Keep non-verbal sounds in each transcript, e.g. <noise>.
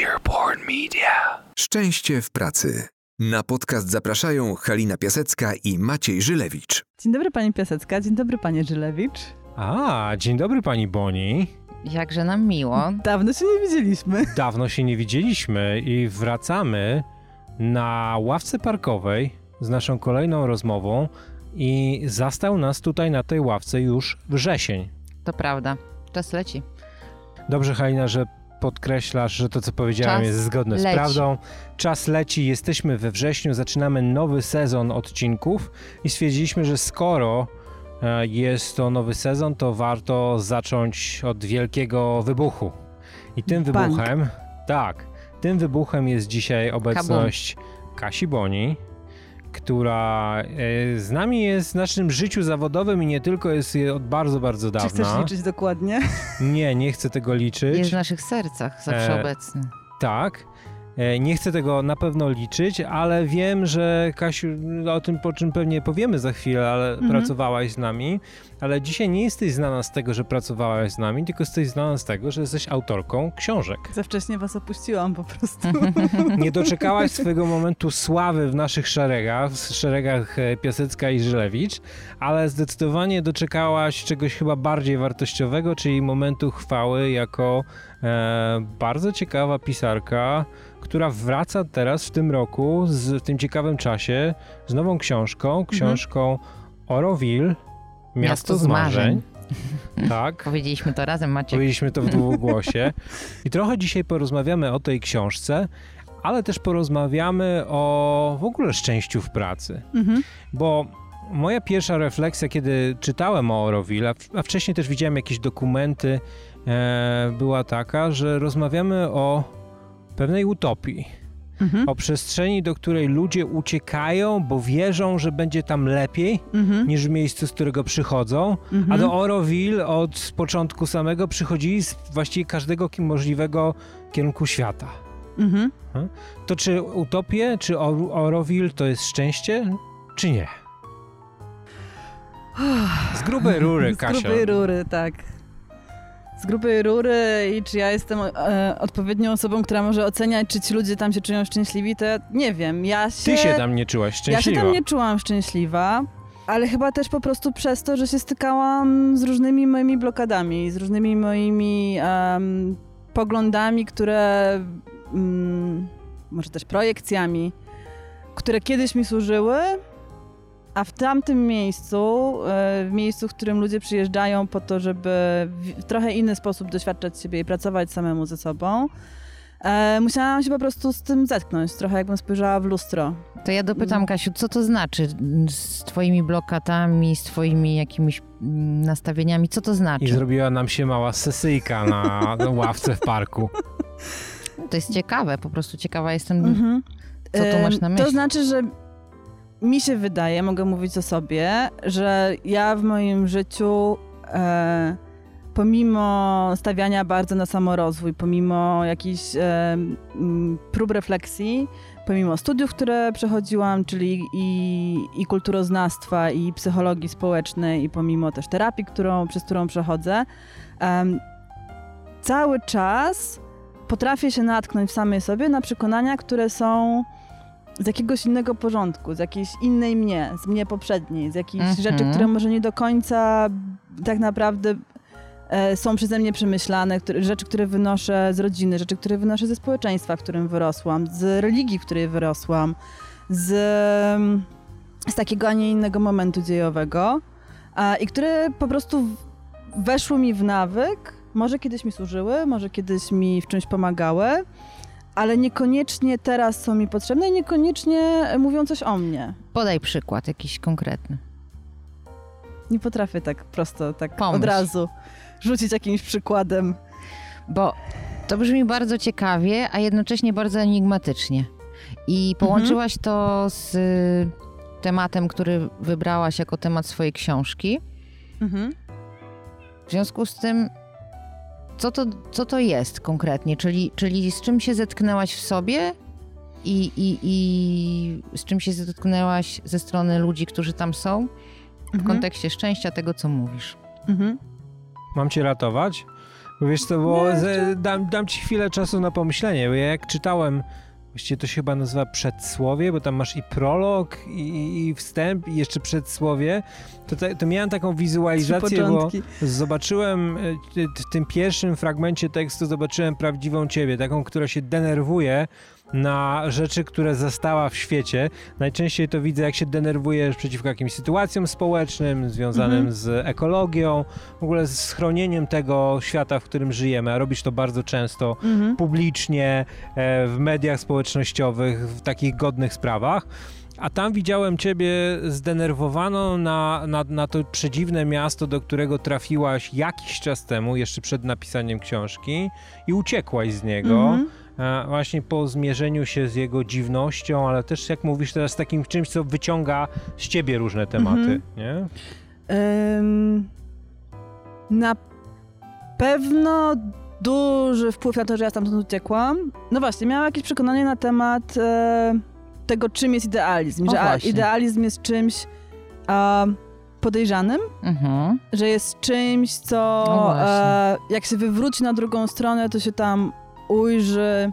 Earborn Media. Szczęście w pracy. Na podcast zapraszają Halina Piasecka i Maciej Żylewicz. Dzień dobry pani Piasecka, dzień dobry panie Żylewicz. A, dzień dobry pani Boni. Jakże nam miło. Dawno się nie widzieliśmy. Dawno się nie widzieliśmy i wracamy na ławce parkowej z naszą kolejną rozmową i zastał nas tutaj na tej ławce już wrzesień. To prawda. Czas leci. Dobrze, Halina, że podkreślasz, że to, co powiedziałem, Czas jest zgodne z leci. prawdą. Czas leci, jesteśmy we wrześniu, zaczynamy nowy sezon odcinków i stwierdziliśmy, że skoro e, jest to nowy sezon, to warto zacząć od wielkiego wybuchu. I tym Bang. wybuchem, tak, tym wybuchem jest dzisiaj obecność Kasi Boni, która e, z nami jest w naszym życiu zawodowym i nie tylko jest je od bardzo, bardzo Czy chcesz dawna. liczyć dokładnie? Nie, nie chcę tego liczyć. Jest w naszych sercach zawsze E, obecny. Tak. E, Nie chcę tego na pewno liczyć, ale wiem, że Kasiu, no, o tym po czym pewnie powiemy za chwilę, ale Mhm. pracowałaś z nami, ale dzisiaj nie jesteś znana z tego, że pracowałaś z nami, tylko jesteś znana z tego, że jesteś autorką książek. Za wcześnie was opuściłam po prostu. <laughs> Nie doczekałaś <laughs> swojego momentu sławy w naszych szeregach, w szeregach e, Piasecka i Żylewicz, ale zdecydowanie doczekałaś czegoś chyba bardziej wartościowego, czyli momentu chwały jako e, bardzo ciekawa pisarka, która wraca teraz w tym roku, z, w tym ciekawym czasie, z nową książką, książką Oroville, Miasto, z marzeń. <laughs> Tak. Powiedzieliśmy to razem, Maciek. Powiedzieliśmy to w dwugłosie. <laughs> I trochę dzisiaj porozmawiamy o tej książce, ale też porozmawiamy o w ogóle szczęściu w pracy. Mhm. Bo moja pierwsza refleksja, kiedy czytałem o Oroville, a, w- a wcześniej też widziałem jakieś dokumenty, e, była taka, że rozmawiamy o pewnej utopii. Mhm. O przestrzeni, do której ludzie uciekają, bo wierzą, że będzie tam lepiej Mhm. niż w miejscu, z którego przychodzą. Mhm. A do Oroville od początku samego przychodzili z właściwie każdego możliwego kierunku świata. Mhm. To czy utopię, czy Or- Oroville to jest szczęście, czy nie? Z grubej rury, <laughs> Z Kasia. grubej rury, tak. Z grubej rury i czy ja jestem e, odpowiednią osobą, która może oceniać, czy ci ludzie tam się czują szczęśliwi, to ja nie wiem. Ja się, Ty się tam nie czułaś Ja się szczęśliwa. tam nie czułam szczęśliwa, ale chyba też po prostu przez to, że się stykałam z różnymi moimi blokadami, z różnymi moimi em, poglądami, które mm, może też projekcjami, które kiedyś mi służyły, a w tamtym miejscu, e, w miejscu, w którym ludzie przyjeżdżają po to, żeby w trochę inny sposób doświadczać siebie i pracować samemu ze sobą, e, musiałam się po prostu z tym zetknąć, trochę jakbym spojrzała w lustro. To ja dopytam, Kasiu, co to znaczy z twoimi blokatami, z twoimi jakimiś mm, nastawieniami? Co to I znaczy? zrobiła nam się mała sesyjka na ławce w parku. To jest ciekawe, po prostu ciekawa jestem. Mhm. Co tu masz na Em, myśli? To znaczy, że mi się wydaje, mogę mówić o sobie, że ja w moim życiu e, pomimo stawiania bardzo na samorozwój, pomimo jakichś e, prób refleksji, pomimo studiów, które przechodziłam, czyli i, i kulturoznawstwa, i psychologii społecznej, i pomimo też terapii, którą, przez którą przechodzę, em, cały czas potrafię się natknąć w samej sobie na przekonania, które są z jakiegoś innego porządku, z jakiejś innej mnie, z mnie poprzedniej, z jakichś Mhm. rzeczy, które może nie do końca tak naprawdę e, są przeze mnie przemyślane, które, rzeczy, które wynoszę z rodziny, rzeczy, które wynoszę ze społeczeństwa, w którym wyrosłam, z religii, w której wyrosłam, z, z takiego, a nie innego momentu dziejowego a, i które po prostu weszły mi w nawyk, może kiedyś mi służyły, może kiedyś mi w czymś pomagały, ale niekoniecznie teraz są mi potrzebne i niekoniecznie mówią coś o mnie. Podaj przykład jakiś konkretny. Nie potrafię tak prosto, tak Pomyśl. od razu rzucić jakimś przykładem. Bo to brzmi bardzo ciekawie, a jednocześnie bardzo enigmatycznie. I połączyłaś to z y, tematem, który wybrałaś jako temat swojej książki. Mhm. W związku z tym, co to, co to jest konkretnie? Czyli, czyli z czym się zetknęłaś w sobie i, i, i z czym się zetknęłaś ze strony ludzi, którzy tam są, w Mhm. kontekście szczęścia tego, co mówisz. Mhm. Mam cię ratować? Wiesz co, bo Nie, dam, dam ci chwilę czasu na pomyślenie, bo ja jak czytałem, właściwie to się chyba nazywa przedsłowie, bo tam masz i prolog, i, i wstęp, i jeszcze przedsłowie, to, to miałem taką wizualizację, bo zobaczyłem e, w tym pierwszym fragmencie tekstu, zobaczyłem prawdziwą ciebie, taką, która się denerwuje na rzeczy, które zastała w świecie. Najczęściej to widzę, jak się denerwujesz przeciwko jakimś sytuacjom społecznym, związanym Mhm. z ekologią, w ogóle z chronieniem tego świata, w którym żyjemy, a robisz to bardzo często Mhm. publicznie, e, w mediach społecznościowych, w takich godnych sprawach. A tam widziałem ciebie zdenerwowaną na, na, na to przedziwne miasto, do którego trafiłaś jakiś czas temu, jeszcze przed napisaniem książki, i uciekłaś z niego. Mhm. E, właśnie po zmierzeniu się z jego dziwnością, ale też jak mówisz teraz takim czymś, co wyciąga z ciebie różne tematy, Mhm. nie? Ym, na pewno duży wpływ na to, że ja stamtąd uciekłam. No właśnie, miałam jakieś przekonanie na temat e, tego, czym jest idealizm. O że a, idealizm jest czymś a, podejrzanym, Mhm. że jest czymś, co No e, jak się wywróci na drugą stronę, to się tam ujrzy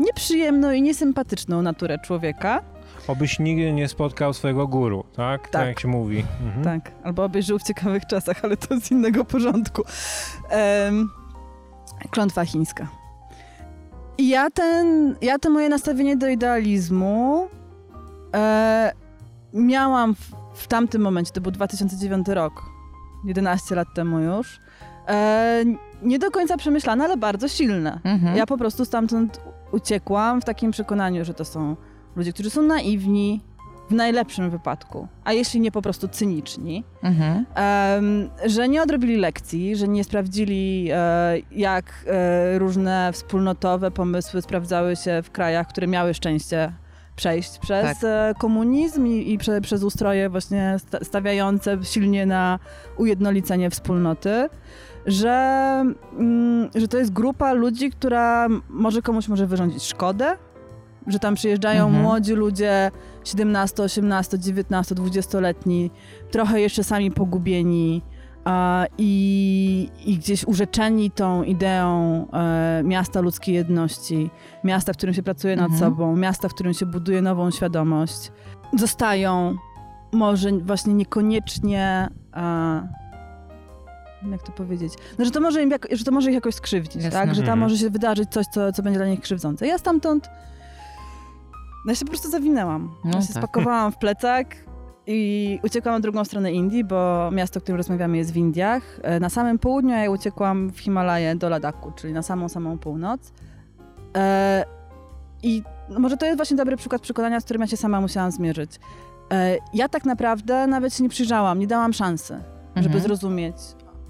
nieprzyjemną i niesympatyczną naturę człowieka. Obyś nigdy nie spotkał swojego guru, tak? Tak, Tak. jak się mówi. Mhm. Tak, albo abyś żył w ciekawych czasach, ale to z innego porządku. Em, klątwa chińska. I ja, ten, ja to moje nastawienie do idealizmu e, miałam w, w tamtym momencie, to był 2009 rok, 11 lat temu już, e, nie do końca przemyślane, ale bardzo silne. Mhm. Ja po prostu stamtąd uciekłam w takim przekonaniu, że to są ludzie, którzy są naiwni, w najlepszym wypadku, a jeśli nie po prostu cyniczni, Mhm. em, że nie odrobili lekcji, że nie sprawdzili, e, jak e, różne wspólnotowe pomysły sprawdzały się w krajach, które miały szczęście przejść przez Tak. e, komunizm i, i prze, przez ustroje właśnie sta- stawiające silnie na ujednolicenie wspólnoty, że, mm, że to jest grupa ludzi, która może komuś może wyrządzić szkodę, że tam przyjeżdżają Mhm. młodzi ludzie 17, 18, 19, 20-letni, trochę jeszcze sami pogubieni a, i, i gdzieś urzeczeni tą ideą e, miasta ludzkiej jedności, miasta, w którym się pracuje nad Mhm. sobą, miasta, w którym się buduje nową świadomość. Zostają może właśnie niekoniecznie a, jak to powiedzieć, no, że, to może im jak, że to może ich jakoś skrzywdzić, Jasne. tak? że tam Mhm. może się wydarzyć coś, co, co będzie dla nich krzywdzące. Ja stamtąd no ja się po prostu zawinęłam. No ja się tak. spakowałam w plecak i uciekłam na drugą stronę Indii, bo miasto, o którym rozmawiamy jest w Indiach. E, Na samym południu a ja uciekłam w Himalaje do Ladaku, czyli na samą, samą północ. E, I no może to jest właśnie dobry przykład przekonania, z którym ja się sama musiałam zmierzyć. E, Ja tak naprawdę nawet się nie przyjrzałam, nie dałam szansy, żeby Mhm. zrozumieć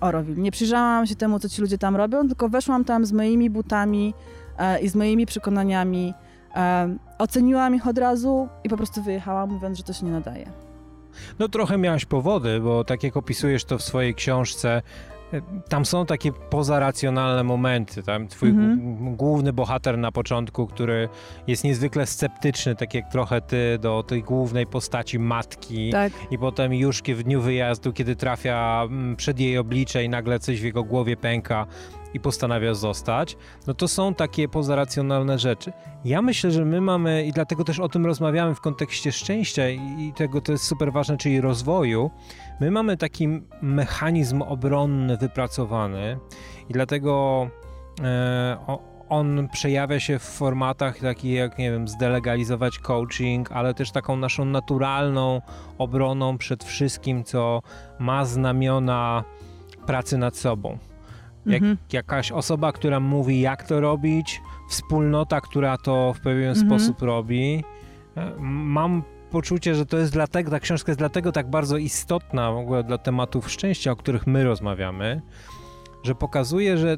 Orowil. Nie przyjrzałam się temu, co ci ludzie tam robią, tylko weszłam tam z moimi butami e, i z moimi przekonaniami. E, oceniłam ich od razu i po prostu wyjechałam, mówiąc, że to się nie nadaje. No trochę miałaś powody, bo tak jak opisujesz to w swojej książce, tam są takie pozaracjonalne momenty. Tam twój Mhm. główny bohater na początku, który jest niezwykle sceptyczny, tak jak trochę ty, do tej głównej postaci matki. Tak. I potem już w dniu wyjazdu, kiedy trafia mm, przed jej oblicze i nagle coś w jego głowie pęka i postanawia zostać, no to są takie pozaracjonalne rzeczy. Ja myślę, że my mamy, i dlatego też o tym rozmawiamy w kontekście szczęścia i tego to jest super ważne, czyli rozwoju, my mamy taki mechanizm obronny wypracowany i dlatego e, on przejawia się w formatach takich jak, nie wiem, zdelegalizować coaching, ale też taką naszą naturalną obroną przed wszystkim, co ma znamiona pracy nad sobą. Jak, Mhm. Jakaś osoba, która mówi, jak to robić, wspólnota, która to w pewien Mhm. sposób robi. E, Mam poczucie, że to jest dlatego, ta książka jest dlatego tak bardzo istotna w ogóle dla tematów szczęścia, o których my rozmawiamy, że pokazuje, że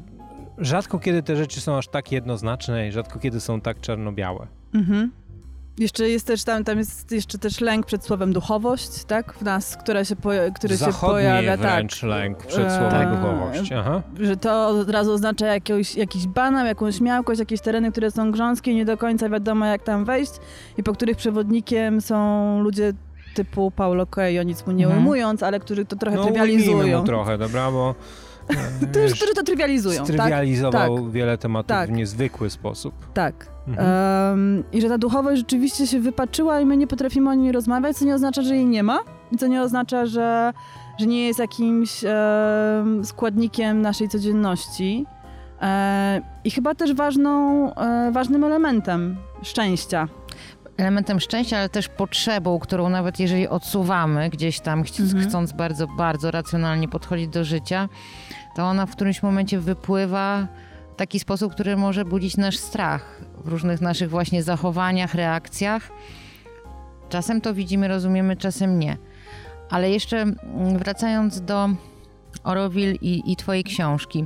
rzadko kiedy te rzeczy są aż tak jednoznaczne i rzadko kiedy są tak czarno-białe. Mhm. Jeszcze jest też tam, tam jest jeszcze też lęk przed słowem duchowość, tak? W nas, która się, poja- który się pojawia, tak. wręcz lęk przed E, słowem tak. duchowość. Aha. Że to od razu oznacza jakiegoś, jakiś banał, jakąś miałkość, jakieś tereny, które są grząskie, nie do końca wiadomo jak tam wejść i po których przewodnikiem są ludzie typu Paulo Coelho, nic mu nie Mhm. ujmując, ale którzy to trochę No trywializują. mu trochę, dobra, bo To już, którzy to trywializują, tak? strywializował Tak. wiele tematów Tak. w niezwykły sposób. Tak. Mhm. Em, I że ta duchowość rzeczywiście się wypaczyła i my nie potrafimy o niej rozmawiać, co nie oznacza, że jej nie ma. I co nie oznacza, że, że nie jest jakimś em, składnikiem naszej codzienności. E, I chyba też ważną, e, ważnym elementem szczęścia. Elementem szczęścia, ale też potrzebą, którą nawet jeżeli odsuwamy gdzieś tam, chc- Mhm. chcąc bardzo, bardzo racjonalnie podchodzić do życia, to ona w którymś momencie wypływa w taki sposób, który może budzić nasz strach w różnych naszych właśnie zachowaniach, reakcjach. Czasem to widzimy, rozumiemy, czasem nie. Ale jeszcze mm, wracając do Orowil i, i twojej książki.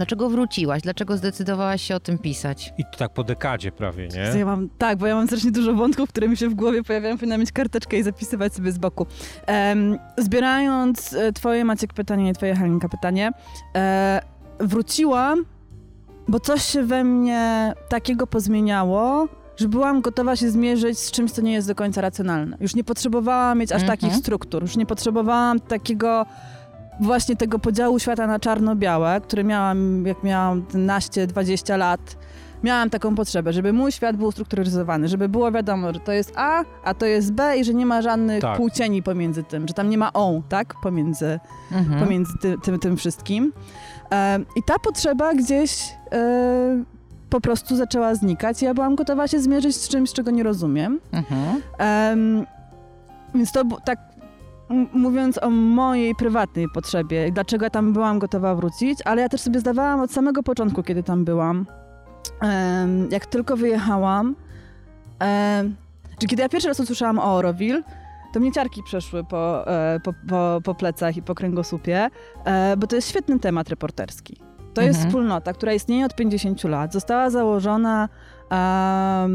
Dlaczego wróciłaś? Dlaczego zdecydowałaś się o tym pisać? I to tak po dekadzie prawie, nie? Ja mam, tak, bo ja mam strasznie dużo wątków, które mi się w głowie pojawiają. Powinna mieć karteczkę i zapisywać sobie z boku. Em, zbierając e, twoje, Maciek, pytanie i twoje, Halinka, pytanie, e, wróciłam, bo coś się we mnie takiego pozmieniało, że byłam gotowa się zmierzyć z czymś, co nie jest do końca racjonalne. Już nie potrzebowałam mieć aż Mhm. takich struktur, już nie potrzebowałam takiego właśnie tego podziału świata na czarno-białe, który miałam, jak miałam 15-20 lat. Miałam taką potrzebę, żeby mój świat był ustrukturyzowany, żeby było wiadomo, że to jest A, a to jest B i że nie ma żadnych Tak. płcieni pomiędzy tym, że tam nie ma O, tak? Pomiędzy, Mhm. pomiędzy ty, tym, tym wszystkim. Em, I ta potrzeba gdzieś e, po prostu zaczęła znikać. Ja byłam gotowa się zmierzyć z czymś, czego nie rozumiem. Mhm. Em, więc to tak mówiąc o mojej prywatnej potrzebie, dlaczego ja tam byłam gotowa wrócić, ale ja też sobie zdawałam od samego początku, kiedy tam byłam, jak tylko wyjechałam, czy kiedy ja pierwszy raz usłyszałam o Oroville, to mnie ciarki przeszły po, e, po, po, po plecach i po kręgosłupie, e, bo to jest świetny temat reporterski. To jest Mhm. wspólnota, która istnieje od 50 lat. Została założona e,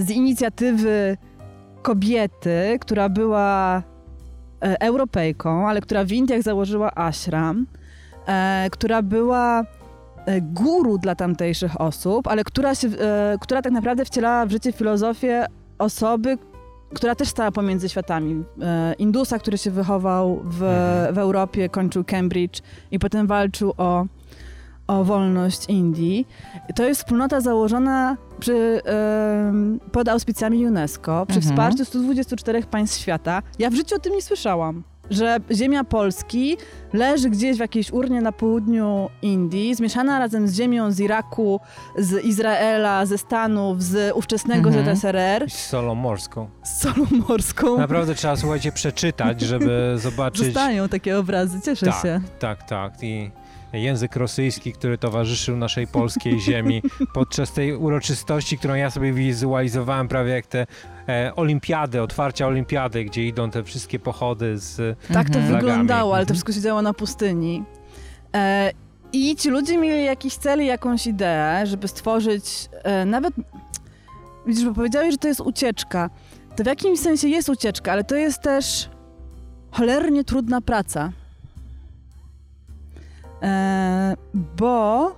z inicjatywy kobiety, która była Europejką, ale która w Indiach założyła ashram, e, która była e, guru dla tamtejszych osób, ale która, się, e, która tak naprawdę wcielała w życie filozofię osoby, która też stała pomiędzy światami. E, Indusa, który się wychował w, Mhm. w Europie, kończył Cambridge i potem walczył o, o wolność Indii. To jest wspólnota założona przy, em, pod auspicjami UNESCO, przy Mhm. wsparciu 124 państw świata. Ja w życiu o tym nie słyszałam. Że ziemia Polski leży gdzieś w jakiejś urnie na południu Indii, zmieszana razem z ziemią z Iraku, z Izraela, ze Stanów, z ówczesnego Mhm. ZSRR, Z solą morską. z solą morską. Naprawdę trzeba, słuchajcie, przeczytać, żeby <laughs> zobaczyć... Zostają takie obrazy, cieszę Tak. się. Tak, tak. I język rosyjski, który towarzyszył naszej polskiej <laughs> ziemi podczas tej uroczystości, którą ja sobie wizualizowałem prawie jak te e, olimpiady, otwarcia olimpiady, gdzie idą te wszystkie pochody z... Tak to Mhm. wyglądało, ale to Mhm. wszystko się działo na pustyni. E, I ci ludzie mieli jakiś cel i jakąś ideę, żeby stworzyć e, nawet... Widzisz, bo powiedziałeś, że to jest ucieczka. To w jakimś sensie jest ucieczka, ale to jest też cholernie trudna praca. E, bo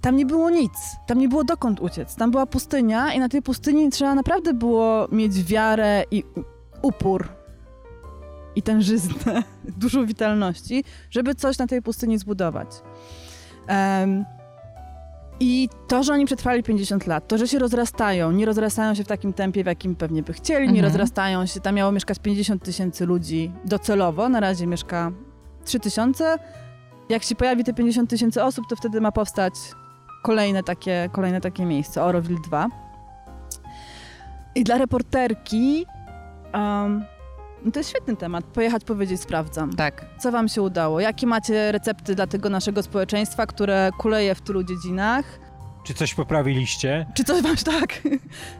tam nie było nic. Tam nie było dokąd uciec. Tam była pustynia i na tej pustyni trzeba naprawdę było mieć wiarę i upór i tężyznę, <laughs> dużo witalności, żeby coś na tej pustyni zbudować. Em, I to, że oni przetrwali 50 lat, to, że się rozrastają, nie rozrastają się w takim tempie, w jakim pewnie by chcieli, nie Mhm. rozrastają się, tam miało mieszkać 50 tysięcy ludzi docelowo, na razie mieszka 3 tysiące. Jak się pojawi te 50 tysięcy osób, to wtedy ma powstać kolejne takie, kolejne takie miejsce, Oroville 2. I dla reporterki um, no to jest świetny temat. Pojechać, powiedzieć, sprawdzam. Tak. Co wam się udało? Jakie macie recepty dla tego naszego społeczeństwa, które kuleje w tylu dziedzinach? Czy coś poprawiliście? Czy coś wam <laughs> tak?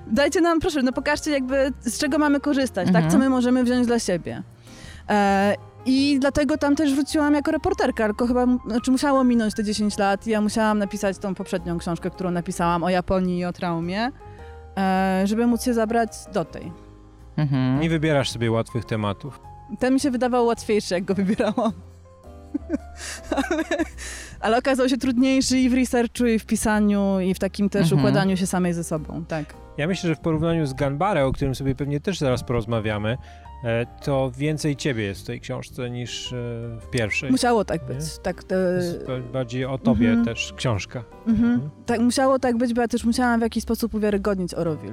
Dajcie nam, proszę, no pokażcie jakby z czego mamy korzystać, Mhm. tak? Co my możemy wziąć dla siebie. E, I dlatego tam też wróciłam jako reporterka, tylko chyba, znaczy musiało minąć te 10 lat i ja musiałam napisać tą poprzednią książkę, którą napisałam o Japonii i o traumie, e, żeby móc się zabrać do tej. Mhm. Nie wybierasz sobie łatwych tematów. Ten mi się wydawał łatwiejszy, jak go wybierałam. ale, <laughs> ale okazał się trudniejszy i w researchu, i w pisaniu, i w takim też Mhm. układaniu się samej ze sobą, tak. Ja myślę, że w porównaniu z Ganbare, o którym sobie pewnie też zaraz porozmawiamy, to więcej ciebie jest w tej książce niż e, w pierwszej. Musiało tak Nie? być. Tak, to, Jest ba- bardziej o tobie Mhm. też książka. mhm. tak, musiało tak być, bo ja też musiałam w jakiś sposób uwiarygodnić Orowil.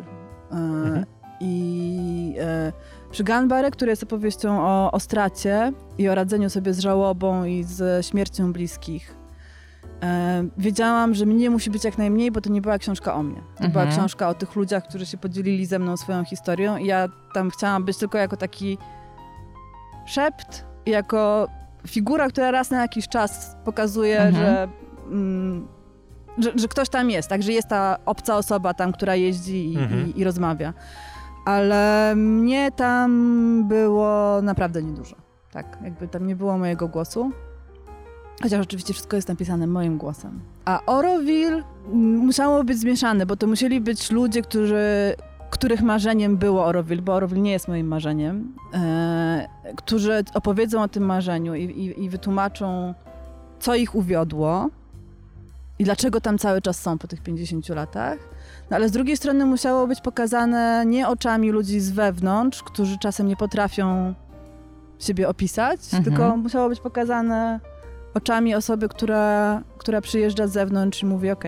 E, Mhm. I e, przy Gunbarę, który jest opowieścią o, o stracie i o radzeniu sobie z żałobą i z śmiercią bliskich, e, wiedziałam, że mnie musi być jak najmniej, bo to nie była książka o mnie. To była Mhm. książka o tych ludziach, którzy się podzielili ze mną swoją historią i ja tam chciałam być tylko jako taki szept, jako figura, która raz na jakiś czas pokazuje, Mhm. że, mm, że, że ktoś tam jest, tak, że jest ta obca osoba tam, która jeździ i, Mhm. i, i rozmawia. Ale mnie tam było naprawdę niedużo. Tak, jakby tam nie było mojego głosu. Chociaż oczywiście wszystko jest napisane moim głosem. A Oroville musiało być zmieszane, bo to musieli być ludzie, którzy, których marzeniem było Oroville, bo Oroville nie jest moim marzeniem, e, którzy opowiedzą o tym marzeniu i, i, i wytłumaczą, co ich uwiodło i dlaczego tam cały czas są po tych 50 latach. No ale z drugiej strony musiało być pokazane nie oczami ludzi z wewnątrz, którzy czasem nie potrafią siebie opisać, Mhm. tylko musiało być pokazane oczami osoby, która, która przyjeżdża z zewnątrz i mówi: OK,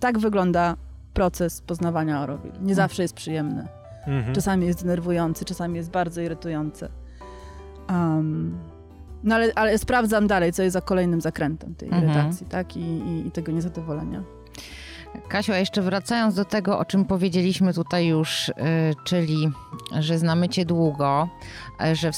tak wygląda proces poznawania Orowil. Nie zawsze jest przyjemny. Mhm. Czasami jest denerwujący, czasami jest bardzo irytujący. Um, no ale, ale sprawdzam dalej, co jest za kolejnym zakrętem tej Mhm. irytacji, tak? I, i, I tego niezadowolenia. Kasiu, a jeszcze wracając do tego, o czym powiedzieliśmy tutaj już, y, czyli, że znamy cię długo, y, że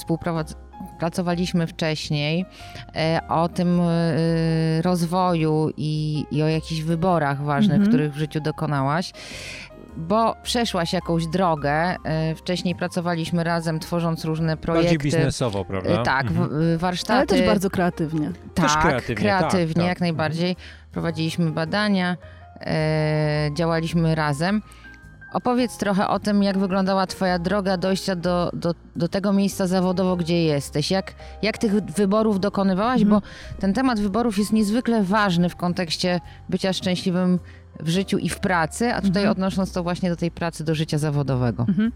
współpracowaliśmy wcześniej, y, o tym y, rozwoju i, i o jakichś wyborach ważnych, Mhm. których w życiu dokonałaś. Bo przeszłaś jakąś drogę. y, Wcześniej pracowaliśmy razem, tworząc różne projekty. Bardziej biznesowo, prawda? Tak, Mhm. w- warsztaty. Ale też bardzo kreatywnie. Też Tak, kreatywnie, kreatywnie, tak, tak. jak najbardziej. Prowadziliśmy badania, e, działaliśmy razem. Opowiedz trochę o tym, jak wyglądała Twoja droga dojścia do, do, do tego miejsca zawodowo, gdzie jesteś. Jak, jak tych wyborów dokonywałaś, Mhm. bo ten temat wyborów jest niezwykle ważny w kontekście bycia szczęśliwym w życiu i w pracy, a tutaj Mhm. odnosząc to właśnie do tej pracy, do życia zawodowego. Mhm.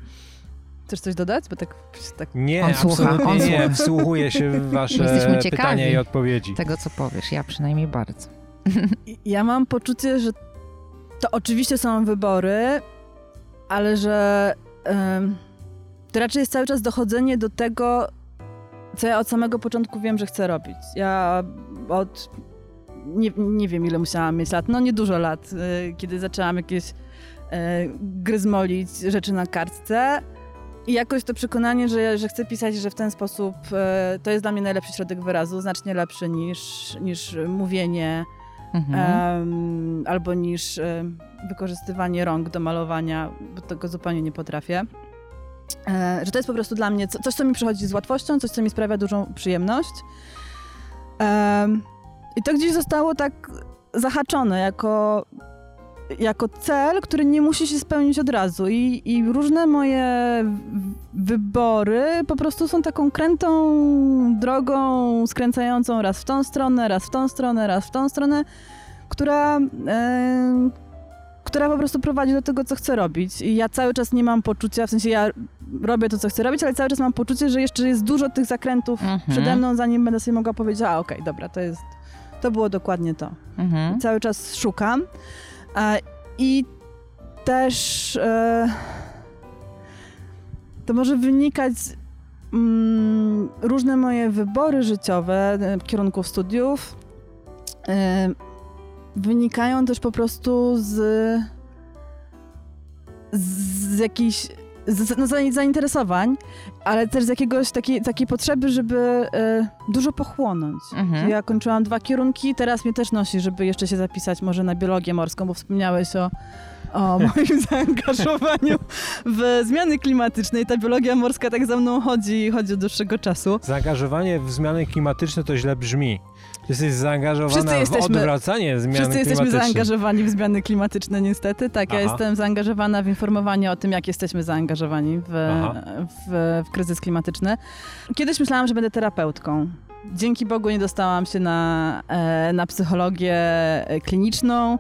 Chcesz coś dodać? Bo tak, tak Nie, On słucha, absolutnie on nie. słucha. Wsłuchuję się w <laughs> wasze pytania i odpowiedzi. Tego, co powiesz, ja przynajmniej bardzo. <laughs> Ja mam poczucie, że to oczywiście są wybory, ale że to raczej jest cały czas dochodzenie do tego, co ja od samego początku wiem, że chcę robić. Ja od nie, nie wiem, ile musiałam mieć lat, no niedużo lat, y, kiedy zaczęłam jakieś y, gryzmolić rzeczy na kartce. I jakoś to przekonanie, że, że chcę pisać, że w ten sposób y, to jest dla mnie najlepszy środek wyrazu, znacznie lepszy niż, niż mówienie Mhm. albo niż em, wykorzystywanie rąk do malowania, bo tego zupełnie nie potrafię. E, że to jest po prostu dla mnie co, coś, co mi przychodzi z łatwością, coś, co mi sprawia dużą przyjemność. Em, I to gdzieś zostało tak zahaczone jako, jako cel, który nie musi się spełnić od razu. I, I różne moje wybory po prostu są taką krętą drogą skręcającą raz w tą stronę, raz w tą stronę, raz w tą stronę, która, e, która po prostu prowadzi do tego, co chcę robić. I ja cały czas nie mam poczucia, w sensie ja robię to, co chcę robić, ale cały czas mam poczucie, że jeszcze jest dużo tych zakrętów Mhm. przede mną, zanim będę sobie mogła powiedzieć, a okej, dobra, to jest, to było dokładnie to. Mhm. Cały czas szukam. I też e, to może wynikać mm, różne moje wybory życiowe e, kierunków studiów e, wynikają też po prostu z z jakichś z, no, za- zainteresowań, ale też z jakiegoś takiej, takiej potrzeby, żeby e, dużo pochłonąć. Mhm. Ja kończyłam dwa kierunki, teraz mnie też nosi, żeby jeszcze się zapisać może na biologię morską, bo wspomniałeś o, o <laughs> moim <laughs> zaangażowaniu w zmiany klimatyczne i ta biologia morska tak za mną chodzi, chodzi od dłuższego czasu. Zaangażowanie w zmiany klimatyczne to źle brzmi. Jesteś zaangażowana Wszyscy w jesteśmy- odwracanie zmian Wszyscy jesteśmy zaangażowani w zmiany klimatyczne niestety. Tak, ja Aha. jestem zaangażowana w informowanie o tym, jak jesteśmy zaangażowani w, w, w kryzys klimatyczny. Kiedyś myślałam, że będę terapeutką. Dzięki Bogu nie dostałam się na, e, na psychologię e, kliniczną.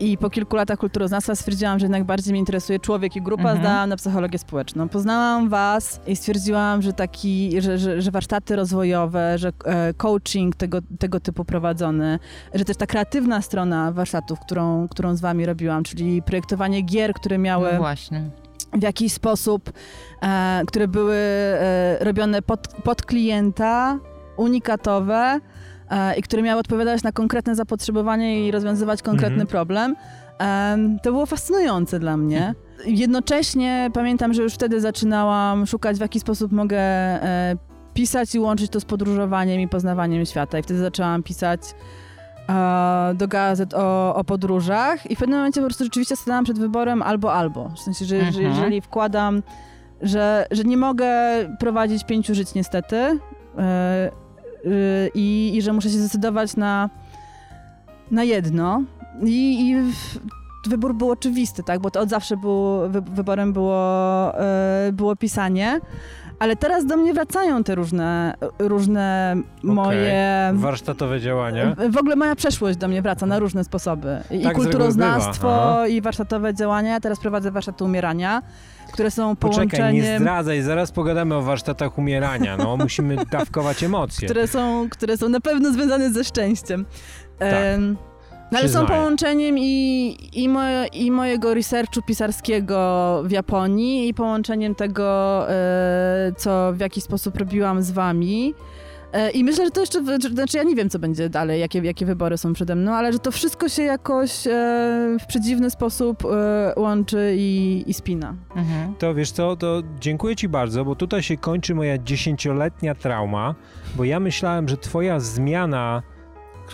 I po kilku latach kulturoznawstwa stwierdziłam, że jednak bardziej mnie interesuje człowiek i grupa, Mhm. zdałam na psychologię społeczną. Poznałam was i stwierdziłam, że taki, że, że, że warsztaty rozwojowe, że e, coaching tego, tego typu prowadzony, że też ta kreatywna strona warsztatów, którą, którą z wami robiłam, czyli projektowanie gier, które miały No właśnie. w jakiś sposób, e, które były e, robione pod, pod klienta, unikatowe i które miały odpowiadać na konkretne zapotrzebowanie i rozwiązywać konkretny Mhm. problem. Em, to było fascynujące dla mnie. Jednocześnie pamiętam, że już wtedy zaczynałam szukać, w jaki sposób mogę e, pisać i łączyć to z podróżowaniem i poznawaniem świata. I wtedy zaczęłam pisać e, do gazet o, o podróżach i w pewnym momencie po prostu rzeczywiście stanęłam przed wyborem albo albo. W sensie, że, że Mhm. jeżeli wkładam, że, że nie mogę prowadzić pięciu żyć niestety e, e, i, i że muszę się zdecydować na, na jedno. I, i w- wybór był oczywisty, tak? Bo to od zawsze było, wy, wyborem było, e, było pisanie. Ale teraz do mnie wracają te różne, różne moje... Warsztatowe działania. W ogóle moja przeszłość do mnie wraca na różne sposoby. I Tak kulturoznawstwo, i warsztatowe działania. Ja teraz prowadzę warsztaty umierania, które są Poczekaj, nie połączeniem... zdradzaj, zaraz pogadamy o warsztatach umierania. No, musimy <laughs> dawkować emocje. które są, które są na pewno związane ze szczęściem. Em, no ale są połączeniem i, i, moje, i mojego researchu pisarskiego w Japonii i połączeniem tego, e, co w jakiś sposób robiłam z wami. E, I myślę, że to jeszcze, znaczy ja nie wiem, co będzie dalej, jakie, jakie wybory są przede mną, ale że to wszystko się jakoś e, w przedziwny sposób e, łączy i, i spina. Mhm. To wiesz co, to dziękuję ci bardzo, bo tutaj się kończy moja dziesięcioletnia trauma, bo ja myślałem, że twoja zmiana,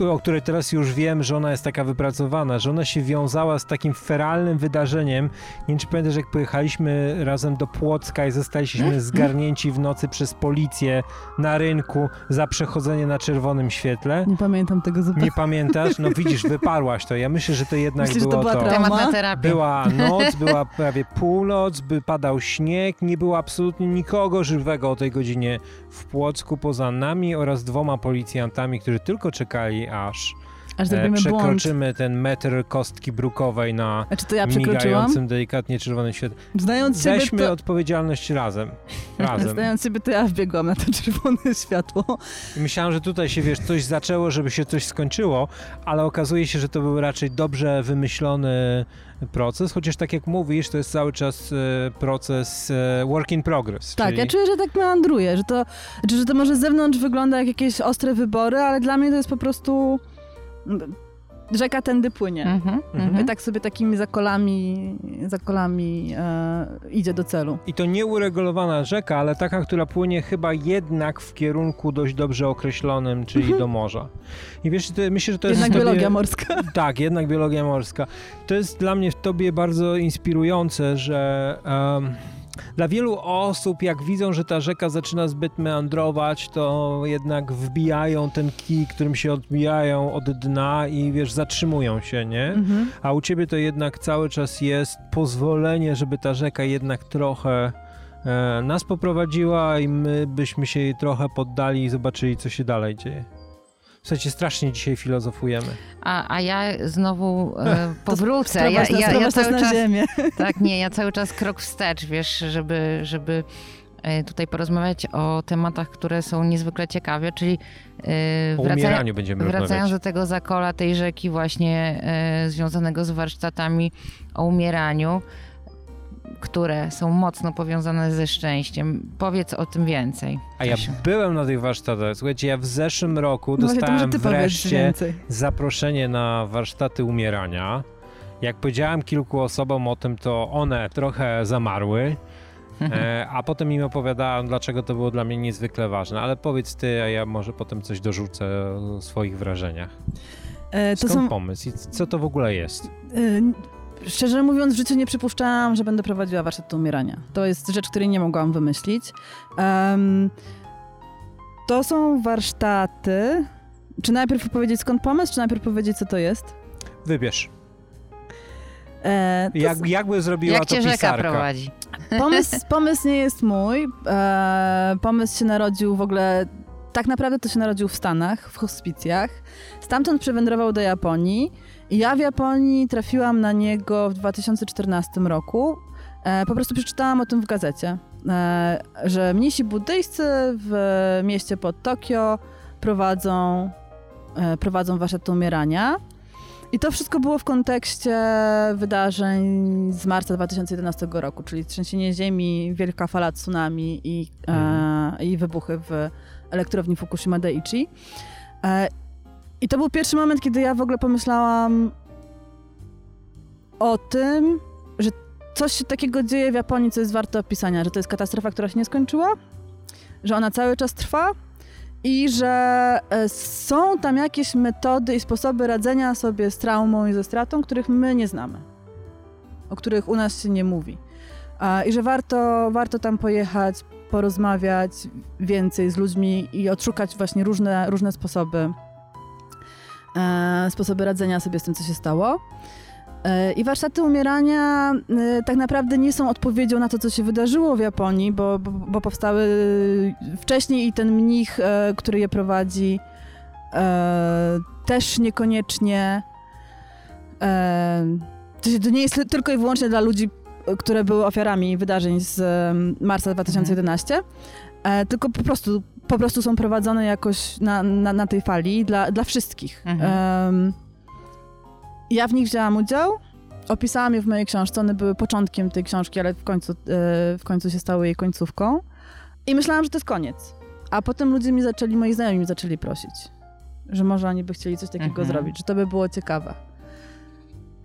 o której teraz już wiem, że ona jest taka wypracowana, że ona się wiązała z takim feralnym wydarzeniem. Nie wiem, czy pamiętasz, jak pojechaliśmy razem do Płocka i zostaliśmy zgarnięci w nocy przez policję na rynku za przechodzenie na czerwonym świetle. Nie pamiętam tego zupełnie. Nie pamiętasz? No widzisz, wyparłaś to. Ja myślę, że to jednak Myślisz, było to była to. trauma? Temat na terapię. Była noc, była prawie północ, by padał śnieg, nie było absolutnie nikogo żywego o tej godzinie w Płocku poza nami oraz dwoma policjantami, którzy tylko czekali, aż Aż e, zrobimy błąd. przekroczymy ten metr kostki brukowej na Znaczy to ja migającym delikatnie czerwonym świetle. Znając siebie, Weźmy to... odpowiedzialność razem. <laughs> Razem. Znając siebie, to ja wbiegłam na to czerwone <laughs> światło. I myślałem, że tutaj się, wiesz, coś zaczęło, żeby się coś skończyło, ale okazuje się, że to był raczej dobrze wymyślony proces, chociaż tak jak mówisz, to jest cały czas e, proces e, work in progress. Tak, czyli... ja czuję, że tak meandruję, że to, że to może z zewnątrz wygląda jak jakieś ostre wybory, ale dla mnie to jest po prostu rzeka tędy płynie. Mhm. I Mhm. tak sobie takimi zakolami, zakolami e, idzie do celu. I to nieuregulowana rzeka, ale taka, która płynie chyba jednak w kierunku dość dobrze określonym, czyli do morza. I wiesz, to, myślę, że to Mhm. Jednak jest w tobie... biologia morska. <laughs> Tak, jednak biologia morska. To jest dla mnie w tobie bardzo inspirujące, że em, dla wielu osób, jak widzą, że ta rzeka zaczyna zbyt meandrować, to jednak wbijają ten kij, którym się odbijają od dna i wiesz, zatrzymują się, nie? Mhm. A u ciebie to jednak cały czas jest pozwolenie, żeby ta rzeka jednak trochę e, nas poprowadziła i my byśmy się jej trochę poddali i zobaczyli, co się dalej dzieje. Słuchajcie, strasznie dzisiaj filozofujemy. A, a ja znowu e, <laughs> powrócę. Ja, nas, ja, ja nas cały na czas, ziemię. <laughs> tak, nie, ja cały czas krok wstecz, wiesz, żeby, żeby e, tutaj porozmawiać o tematach, które są niezwykle ciekawe, czyli e, O wracają, umieraniu będziemy wracając rozmawiać. do tego zakola tej rzeki właśnie e, związanego z warsztatami o umieraniu, które są mocno powiązane ze szczęściem. Powiedz o tym więcej. A ja byłem na tych warsztatach. Słuchajcie, ja w zeszłym roku No to dostałem powiedz wreszcie zaproszenie na warsztaty umierania. Jak powiedziałem kilku osobom o tym, to one trochę zamarły. E, <laughs> a potem im opowiadałem, dlaczego to było dla mnie niezwykle ważne. Ale powiedz ty, a ja może potem coś dorzucę o swoich wrażeniach. E, to Skąd są, pomysł i co to w ogóle jest? Szczerze mówiąc, w życiu nie przypuszczałam, że będę prowadziła warsztat umierania. To jest rzecz, której nie mogłam wymyślić. Em, to są warsztaty. Czy najpierw powiedzieć skąd pomysł, czy najpierw powiedzieć co to jest? Wybierz. E, to Jak, jakby zrobiła Jak to cię rzeka pisarka? prowadzi? Pomysł, pomysł nie jest mój. E, pomysł się narodził w ogóle tak naprawdę to się narodził w Stanach, w hospicjach. Stamtąd przewędrował do Japonii ja w Japonii trafiłam na niego w 2014 roku. E, po prostu przeczytałam o tym w gazecie, e, że mnisi buddyjscy w mieście pod Tokio prowadzą, e, prowadzą warsztaty umierania. I to wszystko było w kontekście wydarzeń z marca 2011 roku, czyli trzęsienie ziemi, wielka fala tsunami i, e, i wybuchy w elektrowni Fukushima Daiichi. E, I to był pierwszy moment, kiedy ja w ogóle pomyślałam o tym, że coś się takiego dzieje w Japonii, co jest warte opisania, że to jest katastrofa, która się nie skończyła, że ona cały czas trwa i że e, są tam jakieś metody i sposoby radzenia sobie z traumą i ze stratą, których my nie znamy, o których u nas się nie mówi. I że warto, warto tam pojechać, porozmawiać więcej z ludźmi i odszukać właśnie różne, różne sposoby, sposoby radzenia sobie z tym, co się stało. E, I warsztaty umierania e, tak naprawdę nie są odpowiedzią na to, co się wydarzyło w Japonii, bo, bo, bo powstały wcześniej i ten mnich, e, który je prowadzi, e, też niekoniecznie. E, to nie jest tylko i wyłącznie dla ludzi, e, które były ofiarami wydarzeń z e, marca 2011, e, tylko po prostu, po prostu są prowadzone jakoś na, na, na tej fali dla, dla wszystkich. Mhm. Em, ja w nich wzięłam udział. Opisałam je w mojej książce. One były początkiem tej książki, ale w końcu, e, w końcu się stały jej końcówką. I myślałam, że to jest koniec. A potem ludzie mi zaczęli, moi znajomi mi zaczęli prosić, że może oni by chcieli coś takiego Mhm. zrobić, że to by było ciekawe.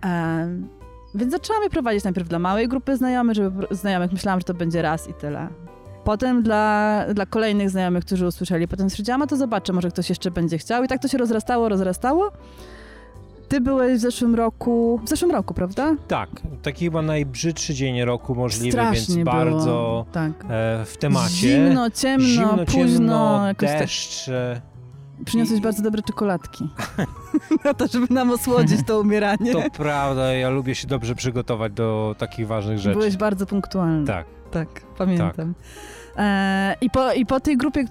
Em, więc zaczęłam je prowadzić najpierw dla małej grupy znajomych, żeby, znajomych. Myślałam, że to będzie raz i tyle. Potem dla, dla kolejnych znajomych, którzy usłyszeli. Potem stwierdziłam, a to zobaczę, może ktoś jeszcze będzie chciał. I tak to się rozrastało, rozrastało. Ty byłeś w zeszłym roku, w zeszłym roku, prawda? Tak, taki chyba najbrzydszy dzień roku możliwy, Strasznie więc było. bardzo Tak. e, w temacie. Zimno, ciemno, Zimno, późno. ciemno, jakoś tak. deszcz. Przyniosłeś i- bardzo dobre czekoladki. <laughs> Na to, żeby nam osłodzić to umieranie. To prawda, ja lubię się dobrze przygotować do takich ważnych rzeczy. Byłeś bardzo punktualny. Tak. Tak, pamiętam. E, i, po, I po tej grupie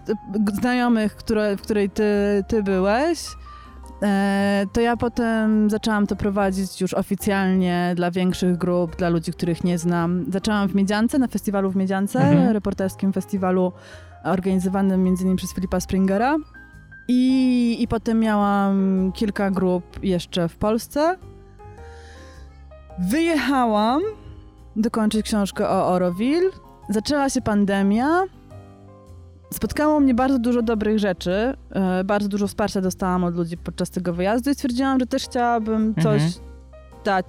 znajomych, które, w której ty, ty byłeś, e, to ja potem zaczęłam to prowadzić już oficjalnie dla większych grup, dla ludzi, których nie znam. Zaczęłam w Miedziance, na festiwalu w Miedziance, Mhm. reporterskim festiwalu organizowanym między innymi przez Filipa Springera. I, I potem miałam kilka grup jeszcze w Polsce. Wyjechałam dokończyć książkę o Oroville. Zaczęła się pandemia. Spotkało mnie bardzo dużo dobrych rzeczy. e, Bardzo dużo wsparcia dostałam od ludzi podczas tego wyjazdu i stwierdziłam, że też chciałabym coś Mhm. dać.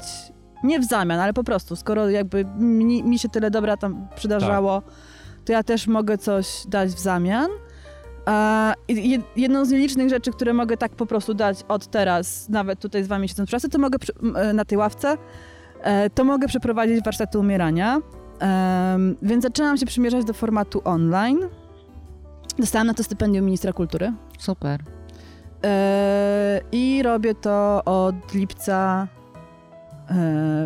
Nie w zamian, ale po prostu, skoro jakby mi, mi się tyle dobra tam przydarzało, to ja też mogę coś dać w zamian. E, i jedną z nielicznych rzeczy, które mogę tak po prostu dać od teraz, nawet tutaj z wami siedząc w pracy, to mogę e, na tej ławce, to mogę przeprowadzić warsztaty umierania. Em, więc zaczęłam się przymierzać do formatu online. Dostałam na to stypendium ministra kultury. Super. E, I robię to od lipca e,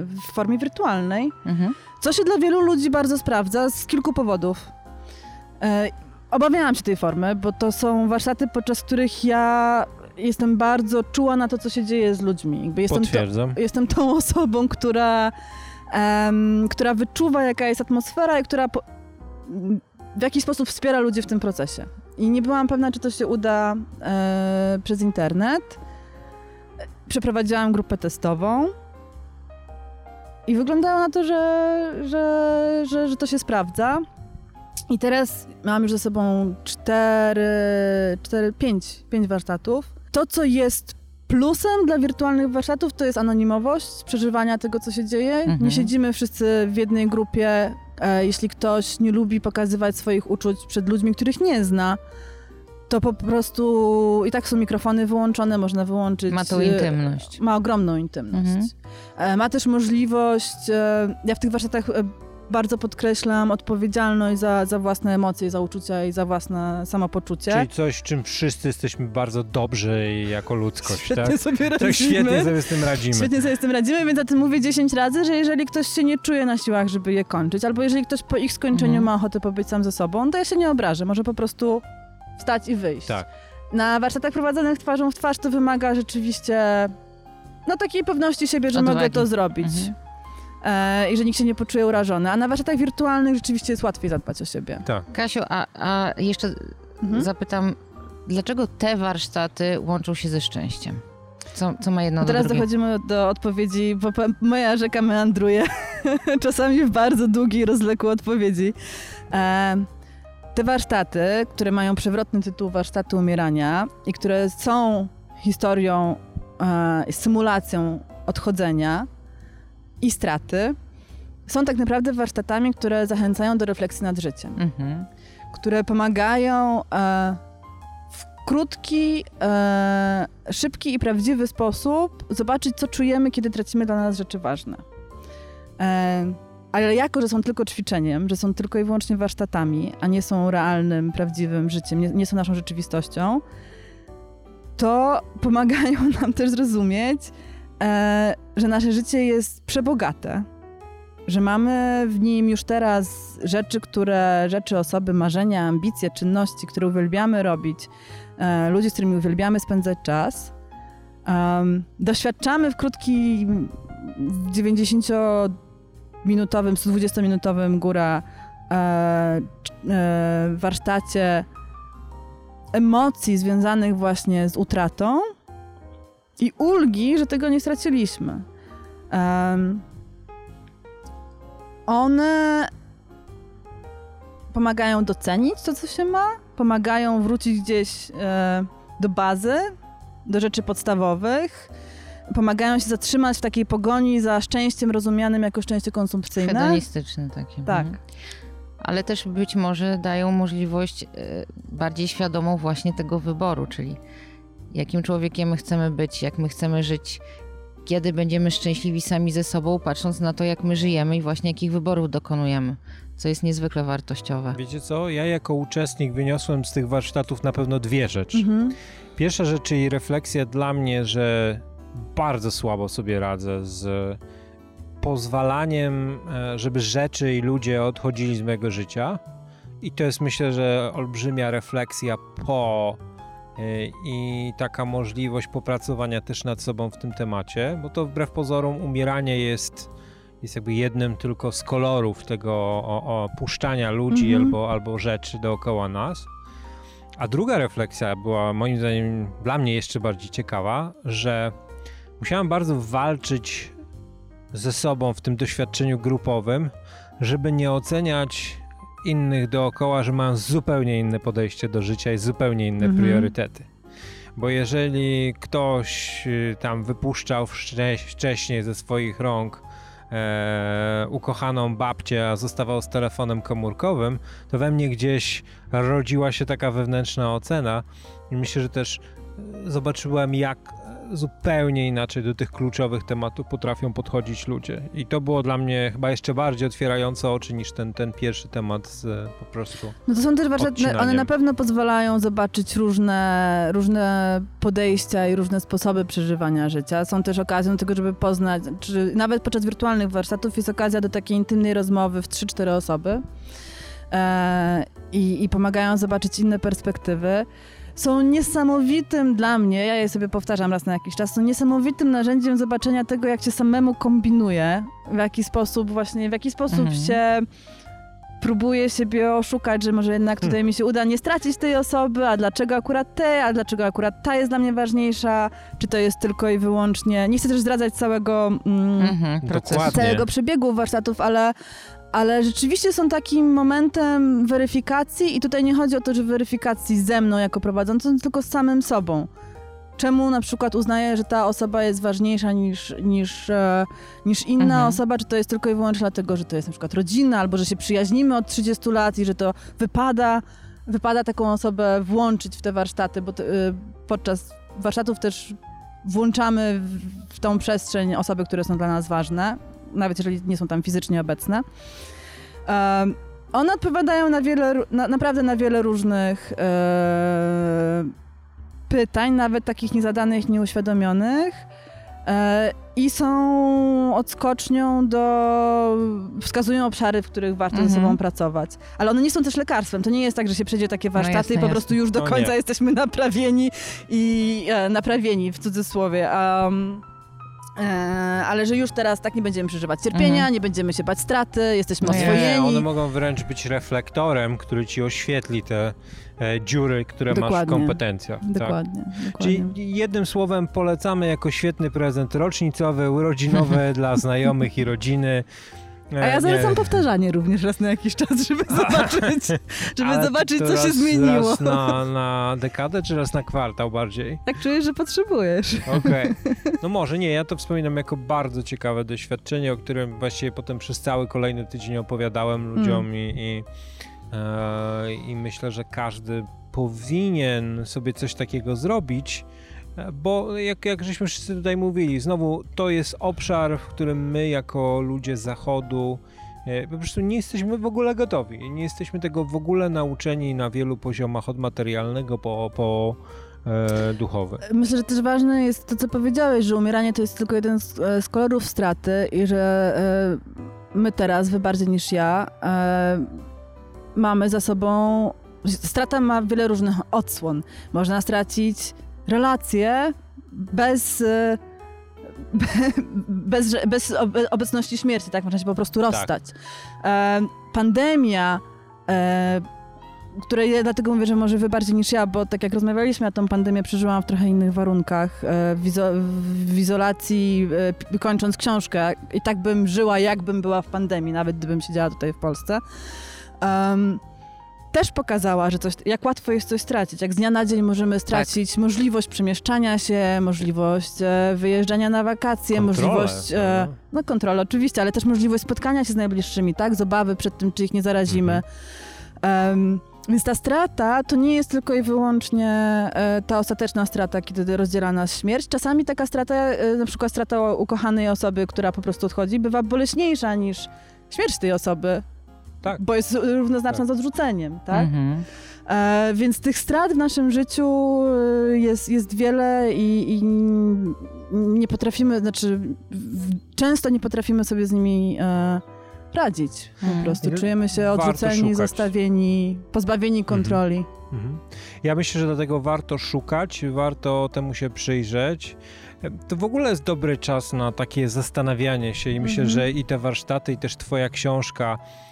w formie wirtualnej. Mhm. Co się dla wielu ludzi bardzo sprawdza z kilku powodów. E, obawiałam się tej formy, bo to są warsztaty, podczas których ja jestem bardzo czuła na to, co się dzieje z ludźmi. Jakby jestem, to, Potwierdzam. jestem tą osobą, która, em, która wyczuwa, jaka jest atmosfera i która po, w jakiś sposób wspiera ludzi w tym procesie. I nie byłam pewna, czy to się uda e, przez internet. Przeprowadziłam grupę testową. I wyglądało na to, że, że, że, że to się sprawdza. I teraz mam już ze sobą cztery, cztery pięć, pięć warsztatów. To, co jest plusem dla wirtualnych warsztatów, to jest anonimowość przeżywania tego, co się dzieje. Mhm. Nie siedzimy wszyscy w jednej grupie. E, jeśli ktoś nie lubi pokazywać swoich uczuć przed ludźmi, których nie zna, to po prostu i tak są mikrofony wyłączone, można wyłączyć. Ma tą e, intymność. ma ogromną intymność. Mhm. E, Ma też możliwość, ja w tych warsztatach bardzo podkreślam odpowiedzialność za, za własne emocje, za uczucia i za własne samopoczucie. Czyli coś, czym wszyscy jesteśmy bardzo dobrzy jako ludzkość, Świetnie tak? sobie radzimy. Tak świetnie sobie z tym radzimy. Świetnie sobie z tym radzimy, więc o tym mówię 10 razy, że jeżeli ktoś się nie czuje na siłach, żeby je kończyć, albo jeżeli ktoś po ich skończeniu Mhm. ma ochotę pobyć sam ze sobą, to ja się nie obrażę. Może po prostu wstać i wyjść. Tak. Na warsztatach prowadzonych twarzą w twarz to wymaga rzeczywiście no takiej pewności siebie, że Odwagi. mogę to zrobić. Mhm. E, I że nikt się nie poczuje urażony. A na warsztatach wirtualnych rzeczywiście jest łatwiej zadbać o siebie. Tak. Kasiu, a, a jeszcze Mhm. zapytam, dlaczego te warsztaty łączą się ze szczęściem? Co, co ma jedno No do teraz dochodzimy do odpowiedzi, bo moja rzeka meandruje <laughs> czasami w bardzo długiej, rozległej odpowiedzi. E, te warsztaty, które mają przewrotny tytuł Warsztaty Umierania i które są historią, e, symulacją odchodzenia i straty, są tak naprawdę warsztatami, które zachęcają do refleksji nad życiem Mhm. które pomagają e, w krótki, e, szybki i prawdziwy sposób zobaczyć, co czujemy, kiedy tracimy dla nas rzeczy ważne. E, ale jako, że są tylko ćwiczeniem, że są tylko i wyłącznie warsztatami, a nie są realnym, prawdziwym życiem, nie, nie są naszą rzeczywistością, to pomagają <laughs> nam też zrozumieć, e, że nasze życie jest przebogate, że mamy w nim już teraz rzeczy, które, rzeczy, osoby, marzenia, ambicje, czynności, które uwielbiamy robić, e, ludzi, z którymi uwielbiamy spędzać czas. Doświadczamy w krótkim, w 90-minutowym, 120-minutowym góra e, warsztacie emocji związanych właśnie z utratą i ulgi, że tego nie straciliśmy. Em, one pomagają docenić to, co się ma, pomagają wrócić gdzieś e, do bazy, do rzeczy podstawowych, pomagają się zatrzymać w takiej pogoni za szczęściem rozumianym jako szczęście konsumpcyjne. Hedonistyczne takie. Tak. Mhm. Ale też być może dają możliwość e, bardziej świadomą właśnie tego wyboru, czyli jakim człowiekiem my chcemy być, jak my chcemy żyć, kiedy będziemy szczęśliwi sami ze sobą, patrząc na to, jak my żyjemy i właśnie jakich wyborów dokonujemy, co jest niezwykle wartościowe. Wiecie co? Ja jako uczestnik wyniosłem z tych warsztatów na pewno dwie rzeczy. Mhm. Pierwsza rzecz, czyli refleksja dla mnie, że bardzo słabo sobie radzę z pozwalaniem, e, żeby rzeczy i ludzie odchodzili z mojego życia. I to jest myślę, że olbrzymia refleksja po i taka możliwość popracowania też nad sobą w tym temacie, bo to wbrew pozorom umieranie jest, jest jakby jednym tylko z kolorów tego o, o puszczania ludzi Mhm. albo, albo rzeczy dookoła nas. A druga refleksja była moim zdaniem dla mnie jeszcze bardziej ciekawa, że musiałem bardzo walczyć ze sobą w tym doświadczeniu grupowym, żeby nie oceniać innych dookoła, że mają zupełnie inne podejście do życia i zupełnie inne Mhm. priorytety. Bo jeżeli ktoś y, tam wypuszczał wcze- wcześniej ze swoich rąk e, ukochaną babcię, a zostawał z telefonem komórkowym, to we mnie gdzieś rodziła się taka wewnętrzna ocena i myślę, że też e, zobaczyłem, jak zupełnie inaczej do tych kluczowych tematów potrafią podchodzić ludzie. I to było dla mnie chyba jeszcze bardziej otwierające oczy niż ten, ten pierwszy temat z, e, po prostu. No to są też warsztaty, one Odcinaniem. na pewno pozwalają zobaczyć różne, różne podejścia i różne sposoby przeżywania życia. Są też okazją do tego, żeby poznać, czy nawet podczas wirtualnych warsztatów jest okazja do takiej intymnej rozmowy w 3-4 osoby e, i, i pomagają zobaczyć inne perspektywy. Są niesamowitym dla mnie, ja je sobie powtarzam raz na jakiś czas, są niesamowitym narzędziem zobaczenia tego, jak się samemu kombinuje, w jaki sposób właśnie, w jaki sposób Mhm. się próbuję siebie oszukać, że może jednak tutaj mi się uda nie stracić tej osoby, a dlaczego akurat te, a dlaczego akurat ta jest dla mnie ważniejsza, czy to jest tylko i wyłącznie, nie chcę też zdradzać całego, mm, Mhm, całego przebiegu warsztatów, ale, ale rzeczywiście są takim momentem weryfikacji i tutaj nie chodzi o to, że weryfikacji ze mną jako prowadzącą, tylko z samym sobą. Czemu na przykład uznaję, że ta osoba jest ważniejsza niż, niż, e, niż inna Mhm. osoba, czy to jest tylko i wyłącznie dlatego, że to jest na przykład rodzina, albo że się przyjaźnimy od 30 lat i że to wypada, wypada taką osobę włączyć w te warsztaty, bo to, y, podczas warsztatów też włączamy w, tą przestrzeń osoby, które są dla nas ważne, nawet jeżeli nie są tam fizycznie obecne. Um, one odpowiadają na wiele, na, naprawdę na wiele różnych e, pytań, nawet takich niezadanych, nieuświadomionych. E, I są odskocznią do. wskazują obszary, w których warto Mhm. ze sobą pracować. Ale one nie są też lekarstwem. To nie jest tak, że się przejdzie takie warsztaty jasne, i po prostu już do No końca nie. jesteśmy naprawieni i e, naprawieni w cudzysłowie. Um, e, ale że już teraz tak nie będziemy przeżywać cierpienia, Mhm. nie będziemy się bać straty, jesteśmy No oswojeni. Nie, one mogą wręcz być reflektorem, który ci oświetli te dziury, które masz w Dokładnie. kompetencjach. Tak. Dokładnie, dokładnie. Czyli jednym słowem polecamy jako świetny prezent rocznicowy, urodzinowy <laughs> dla znajomych i rodziny. E, A ja zalecam nie- powtarzanie również raz na jakiś czas, żeby <laughs> zobaczyć, żeby Ale zobaczyć, co się raz- zmieniło. Raz na, na dekadę, czy raz na kwartał bardziej? Tak czujesz, że potrzebujesz. Okej. <laughs> No może nie, ja to wspominam jako bardzo ciekawe doświadczenie, o którym właściwie potem przez cały kolejny tydzień opowiadałem ludziom Mm. i, i, e, i myślę, że każdy powinien sobie coś takiego zrobić, e, bo jak, jak żeśmy wszyscy tutaj mówili, znowu to jest obszar, w którym my jako ludzie zachodu e, po prostu nie jesteśmy w ogóle gotowi. Nie jesteśmy tego w ogóle nauczeni na wielu poziomach, od materialnego po, po e, duchowy. Myślę, że też ważne jest to, co powiedziałeś, że umieranie to jest tylko jeden z, e, z kolorów straty i że e, my teraz, wy bardziej niż ja, e, mamy za sobą. Strata ma wiele różnych odsłon. Można stracić relacje bez. e, <laughs> Bez, bez obe- obecności śmierci, tak? Można się po prostu rozstać. E, pandemia, e, której ja dlatego mówię, że może wy bardziej niż ja, bo tak jak rozmawialiśmy, ja tą pandemię przeżyłam w trochę innych warunkach, w, izo- w izolacji, kończąc książkę i tak bym żyła, jakbym była w pandemii, nawet gdybym siedziała tutaj w Polsce. Em, też pokazała, że coś, jak łatwo jest coś stracić. Jak z dnia na dzień możemy stracić możliwość przemieszczania się, możliwość e, wyjeżdżania na wakacje, Kontrolę, możliwość. E, no. kontrolę oczywiście, ale też możliwość spotkania się z najbliższymi, tak? Z obawy przed tym, czy ich nie zarazimy. Em, więc ta strata to nie jest tylko i wyłącznie e, ta ostateczna strata, kiedy rozdziela nas śmierć. Czasami taka strata, e, na przykład strata ukochanej osoby, która po prostu odchodzi, bywa boleśniejsza niż śmierć tej osoby. Tak. Bo jest równoznaczna Tak. z odrzuceniem, tak? Mhm. E, więc tych strat w naszym życiu e, jest, jest wiele i, i nie potrafimy, znaczy w, często nie potrafimy sobie z nimi e, radzić po Mhm. prostu. Czujemy się odrzuceni, zostawieni, pozbawieni kontroli. Mhm. Ja myślę, że dlatego warto szukać, warto temu się przyjrzeć. To w ogóle jest dobry czas na takie zastanawianie się i myślę, Mhm. że i te warsztaty, i też twoja książka e,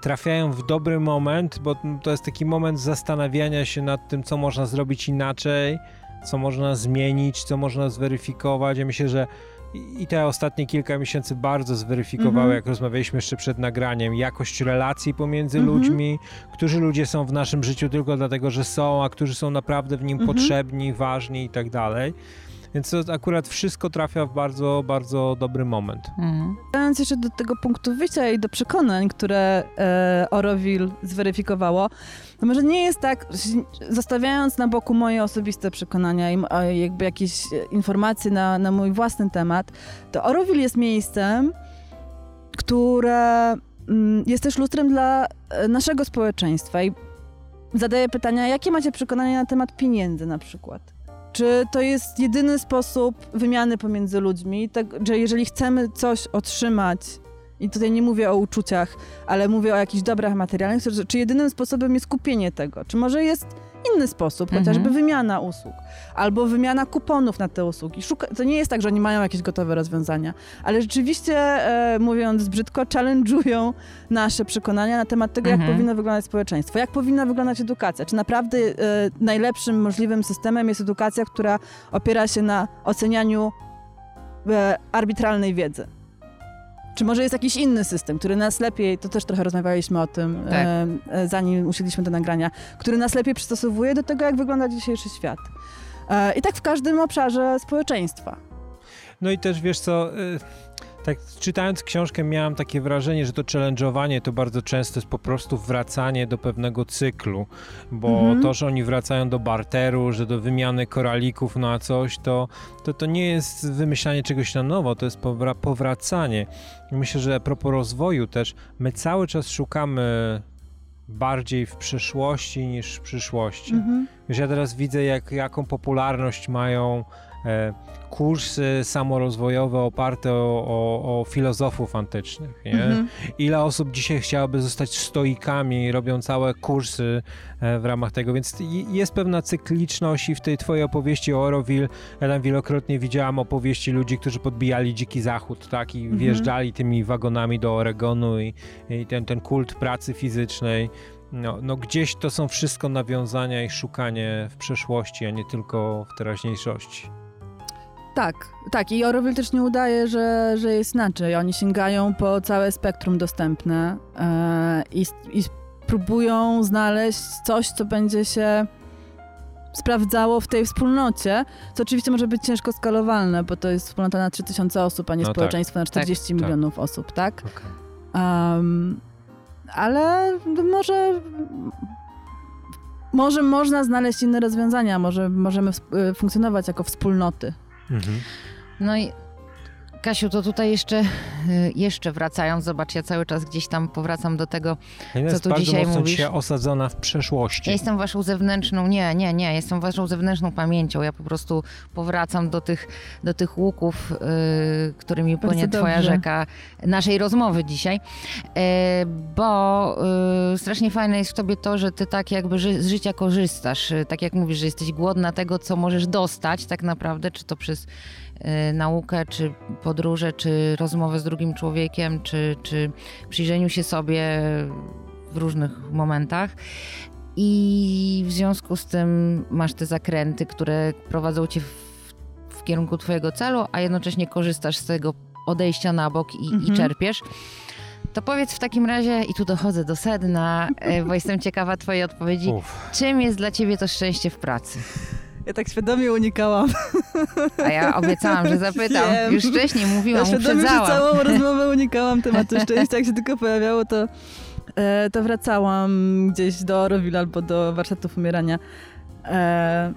trafiają w dobry moment, bo to jest taki moment zastanawiania się nad tym, co można zrobić inaczej, co można zmienić, co można zweryfikować. Ja myślę, że i te ostatnie kilka miesięcy bardzo zweryfikowały, Mhm. jak rozmawialiśmy jeszcze przed nagraniem, jakość relacji pomiędzy Mhm. ludźmi, którzy ludzie są w naszym życiu tylko dlatego, że są, a którzy są naprawdę w nim Mhm. potrzebni, ważni i tak dalej. Więc to akurat wszystko trafia w bardzo, bardzo dobry moment. Mhm. Jeszcze do tego punktu wyjścia i do przekonań, które e, zweryfikowało, to może nie jest tak, zostawiając na boku moje osobiste przekonania i jakby jakieś informacje na, na mój własny temat, to Oroville jest miejscem, które mm, jest też lustrem dla e, naszego społeczeństwa i zadaje pytania, jakie macie przekonania na temat pieniędzy na przykład? Czy to jest jedyny sposób wymiany pomiędzy ludźmi? Tak, że jeżeli chcemy coś otrzymać, i tutaj nie mówię o uczuciach, ale mówię o jakichś dobrach materialnych, czy jedynym sposobem jest kupienie tego? Czy może jest inny sposób, Mhm. chociażby wymiana usług, albo wymiana kuponów na te usługi? Szuka, to nie jest tak, że oni mają jakieś gotowe rozwiązania, ale rzeczywiście, e, mówiąc brzydko, challenge'ują nasze przekonania na temat tego, jak Mhm. powinno wyglądać społeczeństwo, jak powinna wyglądać edukacja. Czy naprawdę e, najlepszym możliwym systemem jest edukacja, która opiera się na ocenianiu e, arbitralnej wiedzy? Czy może jest jakiś inny system, który nas lepiej, to też trochę rozmawialiśmy o tym, Tak. e, zanim usiedliśmy do nagrania, który nas lepiej przystosowuje do tego, jak wygląda dzisiejszy świat. E, I tak w każdym obszarze społeczeństwa. No i też wiesz co, y, tak czytając książkę miałem takie wrażenie, że to challenge'owanie to bardzo często jest po prostu wracanie do pewnego cyklu, bo Mhm. to, że oni wracają do barteru, że do wymiany koralików na coś, to, to, to nie jest wymyślanie czegoś na nowo, to jest powra- powracanie. Myślę, że a propos rozwoju też, my cały czas szukamy bardziej w przeszłości niż w przyszłości. Mhm. Wiesz, ja teraz widzę, jak, jaką popularność mają e, kursy samorozwojowe oparte o, o, o filozofów antycznych. Mhm. Ile osób dzisiaj chciałoby zostać stoikami, robią całe kursy e, w ramach tego, więc jest pewna cykliczność i w tej twojej opowieści o Oroville, ja tam wielokrotnie widziałam opowieści ludzi, którzy podbijali dziki zachód, tak, i Mhm. wjeżdżali tymi wagonami do Oregonu i, i ten, ten kult pracy fizycznej. No, no gdzieś to są wszystko nawiązania i szukanie w przeszłości, a nie tylko w teraźniejszości. Tak, tak. I Orwell też nie udaje, że, że jest inaczej. Oni sięgają po całe spektrum dostępne e, i, i próbują znaleźć coś, co będzie się sprawdzało w tej wspólnocie, co oczywiście może być ciężko skalowalne, bo to jest wspólnota na 3000 osób, a nie No tak. społeczeństwo na 40 tak. milionów osób, tak? Um, ale może, może można znaleźć inne rozwiązania, może możemy y, funkcjonować jako wspólnoty. Mhm. No i Kasiu, to tutaj jeszcze, y, jeszcze wracając, zobacz, ja cały czas gdzieś tam powracam do tego, Helena Co tu dzisiaj mocno mówisz? dzisiaj osadzona w przeszłości. Ja jestem waszą zewnętrzną, nie, nie, nie, jestem waszą zewnętrzną pamięcią. Ja po prostu powracam do tych, do tych łuków, y, którymi Bardzo płynie twoja dobrze. rzeka naszej rozmowy dzisiaj. E, bo y, strasznie fajne jest w tobie to, że ty tak jakby ży, z życia korzystasz. Y, Tak jak mówisz, że jesteś głodna tego, co możesz dostać tak naprawdę, czy to przez naukę, czy podróże, czy rozmowę z drugim człowiekiem, czy, czy przyjrzeniu się sobie w różnych momentach. I w związku z tym masz te zakręty, które prowadzą cię w, w kierunku twojego celu, a jednocześnie korzystasz z tego odejścia na bok i, i Mhm. czerpiesz. To powiedz w takim razie, i tu dochodzę do sedna, e, bo jestem ciekawa twojej odpowiedzi. Uf. Czym jest dla ciebie to szczęście w pracy? Ja tak świadomie unikałam. A ja obiecałam, że zapytam. Wiem. Już wcześniej mówiłam, ja świadomie uprzedzałam. całą rozmowę unikałam tematu szczęścia. Jak się tylko pojawiało, to, e, to wracałam gdzieś do Orowil albo do warsztatów umierania. E,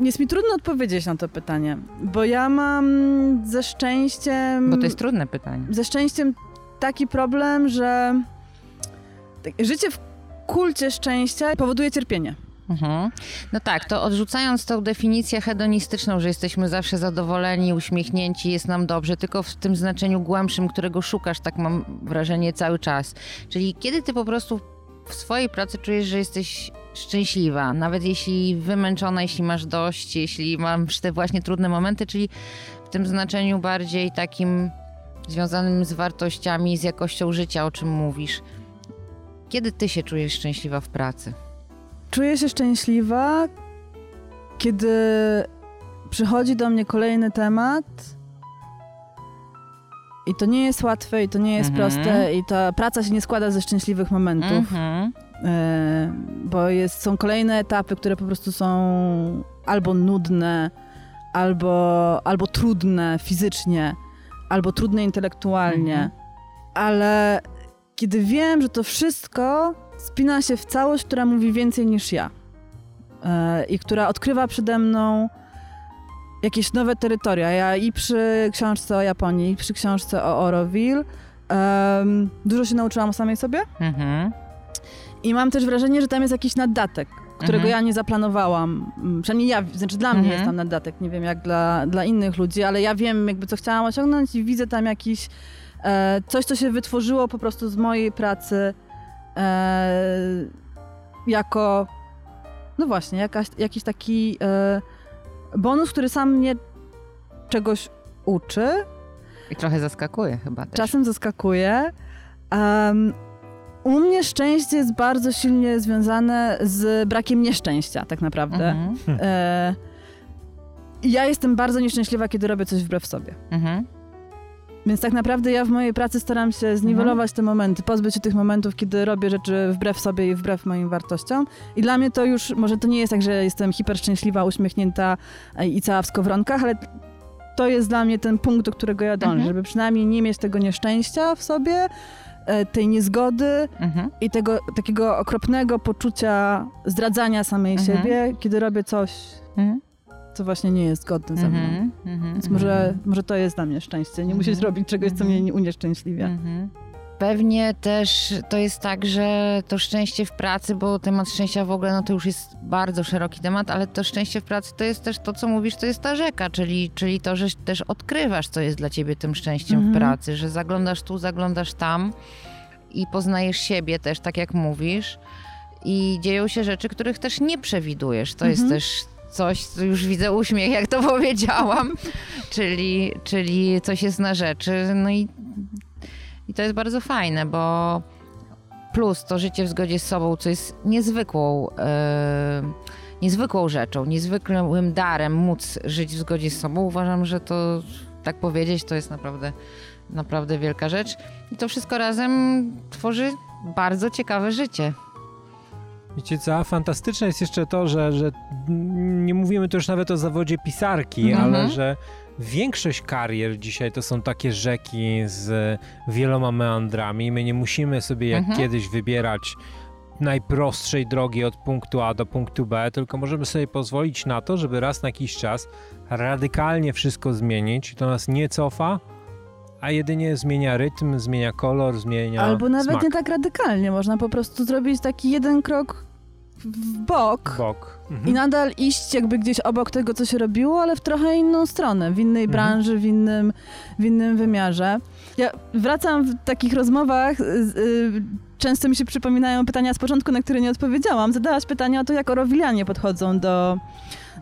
jest mi trudno odpowiedzieć na to pytanie, bo ja mam ze szczęściiem... Bo to jest trudne pytanie. ze szczęściem taki problem, że tak- życie w kulcie szczęścia powoduje cierpienie. Mhm. No tak, to odrzucając tą definicję hedonistyczną, że jesteśmy zawsze zadowoleni, uśmiechnięci, jest nam dobrze, tylko w tym znaczeniu głębszym, którego szukasz, tak mam wrażenie cały czas. Czyli kiedy ty po prostu w swojej pracy czujesz, że jesteś szczęśliwa, nawet jeśli wymęczona, jeśli masz dość, jeśli masz te właśnie trudne momenty, czyli w tym znaczeniu bardziej takim związanym z wartościami, z jakością życia, o czym mówisz. Kiedy ty się czujesz szczęśliwa w pracy? Czuję się szczęśliwa, kiedy przychodzi do mnie kolejny temat i to nie jest łatwe i to nie jest Mhm. proste i ta praca się nie składa ze szczęśliwych momentów, Mhm. e, bo jest, są kolejne etapy, które po prostu są albo nudne, albo, albo trudne fizycznie, albo trudne intelektualnie, Mhm. ale kiedy wiem, że to wszystko spina się w całość, która mówi więcej niż ja e, i która odkrywa przede mną jakieś nowe terytoria. Ja i przy książce o Japonii, i przy książce o Oroville em, dużo się nauczyłam o samej sobie Mhm. i mam też wrażenie, że tam jest jakiś naddatek, którego Mhm. ja nie zaplanowałam. Mm, Przynajmniej ja, znaczy dla mnie Mhm. jest tam naddatek, nie wiem jak dla, dla innych ludzi, ale ja wiem jakby co chciałam osiągnąć i widzę tam jakiś e, coś, co się wytworzyło po prostu z mojej pracy e, jako no właśnie, jakaś, jakiś taki e, bonus, który sam mnie czegoś uczy, I trochę zaskakuje chyba też. czasem zaskakuje. Um, u mnie szczęście jest bardzo silnie związane z brakiem nieszczęścia, tak naprawdę. Mhm. E, ja jestem bardzo nieszczęśliwa, kiedy robię coś wbrew sobie. Mhm. Więc tak naprawdę ja w mojej pracy staram się zniwelować te momenty, pozbyć się tych momentów, kiedy robię rzeczy wbrew sobie i wbrew moim wartościom. I dla mnie to już, może to nie jest tak, że jestem hiper szczęśliwa, uśmiechnięta e, i cała w skowronkach, ale to jest dla mnie ten punkt, do którego ja dążę, Mhm. żeby przynajmniej nie mieć tego nieszczęścia w sobie, e, tej niezgody Mhm. i tego takiego okropnego poczucia zdradzania samej Mhm. siebie, kiedy robię coś, Mhm. Co właśnie nie jest godne ze mną. Mhm. Mhm. Więc może, może to jest dla mnie szczęście. Nie musieć Mhm. robić czegoś, co Mhm. mnie unieszczęśliwia. Mhm. Pewnie też to jest tak, że to szczęście w pracy, bo temat szczęścia w ogóle no to już jest bardzo szeroki temat, ale to szczęście w pracy to jest też to, co mówisz, to jest ta rzeka, czyli, czyli to, że też odkrywasz, co jest dla ciebie tym szczęściem Mhm. w pracy, że zaglądasz tu, zaglądasz tam i poznajesz siebie też, tak jak mówisz. I dzieją się rzeczy, których też nie przewidujesz. To jest Mhm. też coś, co już widzę uśmiech, jak to <laughs> powiedziałam, czyli, czyli coś jest na rzeczy. No i, i to jest bardzo fajne, bo plus to życie w zgodzie z sobą, co jest niezwykłą, e, niezwykłą rzeczą, niezwykłym darem móc żyć w zgodzie z sobą. Uważam, że to tak powiedzieć, to jest naprawdę, naprawdę wielka rzecz. I to wszystko razem tworzy bardzo ciekawe życie. Wiecie co, fantastyczne jest jeszcze to, że, że nie mówimy tu już nawet o zawodzie pisarki, Mhm. ale że większość karier dzisiaj to są takie rzeki z wieloma meandrami. My nie musimy sobie jak Mhm. kiedyś wybierać najprostszej drogi od punktu A do punktu B, tylko możemy sobie pozwolić na to, żeby raz na jakiś czas radykalnie wszystko zmienić. To nas nie cofa, a jedynie zmienia rytm, zmienia kolor, zmienia Albo nawet smak. nie tak radykalnie. Można po prostu zrobić taki jeden krok w bok bok. Mhm. i nadal iść jakby gdzieś obok tego, co się robiło, ale w trochę inną stronę, w innej Mhm. branży, w innym, w innym wymiarze. Ja wracam w takich rozmowach, y, y, często mi się przypominają pytania z początku, na które nie odpowiedziałam. Zadałaś pytanie o to, jak orowilianie podchodzą do,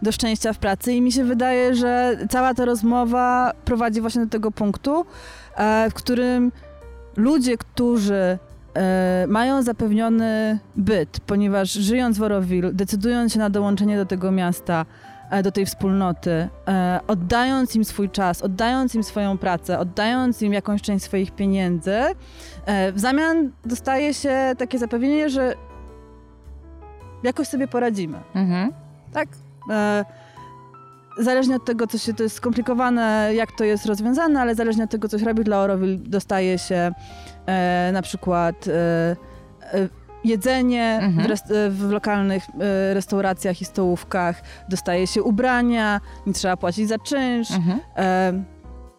do szczęścia w pracy i mi się wydaje, że cała ta rozmowa prowadzi właśnie do tego punktu, e, w którym ludzie, którzy e, mają zapewniony byt, ponieważ żyjąc w Orowil, decydując się na dołączenie do tego miasta, e, do tej wspólnoty, oddając im swój czas, oddając im swoją pracę, oddając im jakąś część swoich pieniędzy, w zamian dostaje się takie zapewnienie, że jakoś sobie poradzimy. Mhm. Tak? E, zależnie od tego, co się, to jest skomplikowane, jak to jest rozwiązane, ale zależnie od tego, co się robi dla Orowil, dostaje się e, na przykład e, e, jedzenie Mhm. w, rest, e, w lokalnych restauracjach i stołówkach, dostaje się ubrania, nie trzeba płacić za czynsz. Mhm.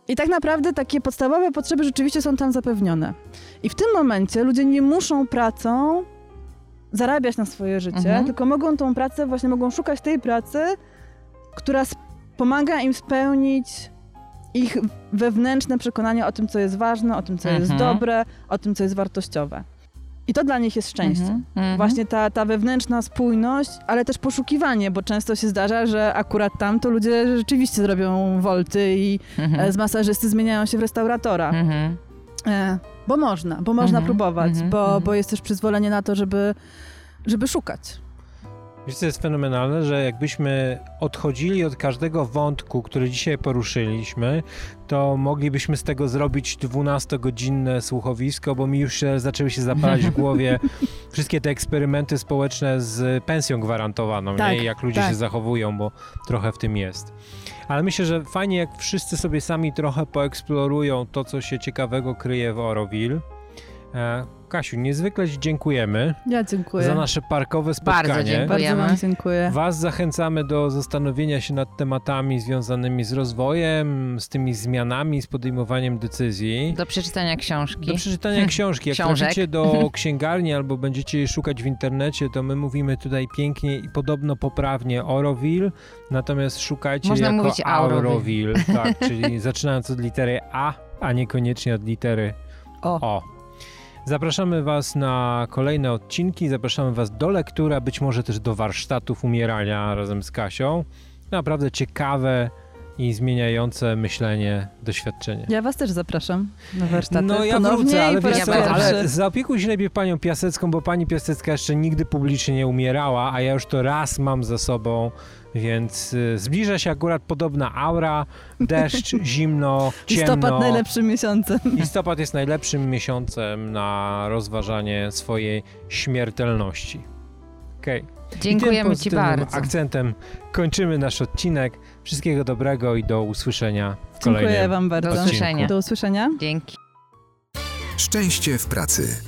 I tak naprawdę takie podstawowe potrzeby rzeczywiście są tam zapewnione. I w tym momencie ludzie nie muszą pracą zarabiać na swoje życie, Mhm. tylko mogą tą pracę, właśnie mogą szukać tej pracy, która pomaga im spełnić ich wewnętrzne przekonania o tym, co jest ważne, o tym, co jest Mhm. dobre, o tym, co jest wartościowe. I to dla nich jest szczęście. Mhm. Mhm. Właśnie ta, ta wewnętrzna spójność, ale też poszukiwanie, bo często się zdarza, że akurat tam to ludzie rzeczywiście zrobią wolty i Mhm. e, z masażysty zmieniają się w restauratora. Mhm. E, bo można, bo można Mhm, próbować, mhm, bo, mhm. bo jest też przyzwolenie na to, żeby, żeby szukać. Wiesz, co jest fenomenalne, że jakbyśmy odchodzili od każdego wątku, który dzisiaj poruszyliśmy, to moglibyśmy z tego zrobić 12-godzinne słuchowisko, bo mi już się, zaczęły się zapalać w głowie <laughs> wszystkie te eksperymenty społeczne z pensją gwarantowaną Tak, nie? i jak ludzie tak. się zachowują, bo trochę w tym jest. Ale myślę, że fajnie, jak wszyscy sobie sami trochę poeksplorują to, co się ciekawego kryje w Oroville. E, Kasiu, niezwykle Ci dziękujemy Ja dziękuję. za nasze parkowe spotkanie. Bardzo dziękuję. Bardzo Dziękujemy. dziękuję. Was zachęcamy do zastanowienia się nad tematami związanymi z rozwojem, z tymi zmianami, z podejmowaniem decyzji. Do przeczytania książki. Do przeczytania <laughs> książki. Jak traficie do <laughs> księgarni albo będziecie jej szukać w internecie, to my mówimy tutaj pięknie i podobno poprawnie Oroville, natomiast szukajcie Można jako mówić Auroville. Auroville, tak, czyli <laughs> zaczynając od litery A, a niekoniecznie od litery O. o. Zapraszamy Was na kolejne odcinki, zapraszamy Was do lektury, a być może też do warsztatów umierania razem z Kasią. Naprawdę ciekawe i zmieniające myślenie doświadczenie. Ja was też zapraszam na warsztaty. No ja Ponownie wrócę, ale wiesz co, ale zaopiekuj się lepiej panią Piasecką, bo pani Piasecka jeszcze nigdy publicznie nie umierała, a ja już to raz mam za sobą, więc y, zbliża się akurat podobna aura, deszcz, <laughs> zimno, ciemno. Listopad najlepszym miesiącem. Listopad jest najlepszym miesiącem na rozważanie swojej śmiertelności. Okej. Tym Dziękujemy Ci bardzo. akcentem kończymy nasz odcinek. Wszystkiego dobrego i do usłyszenia w kolejnym Dziękuję wam bardzo. Do usłyszenia. Do usłyszenia. Dzięki. Szczęście w pracy.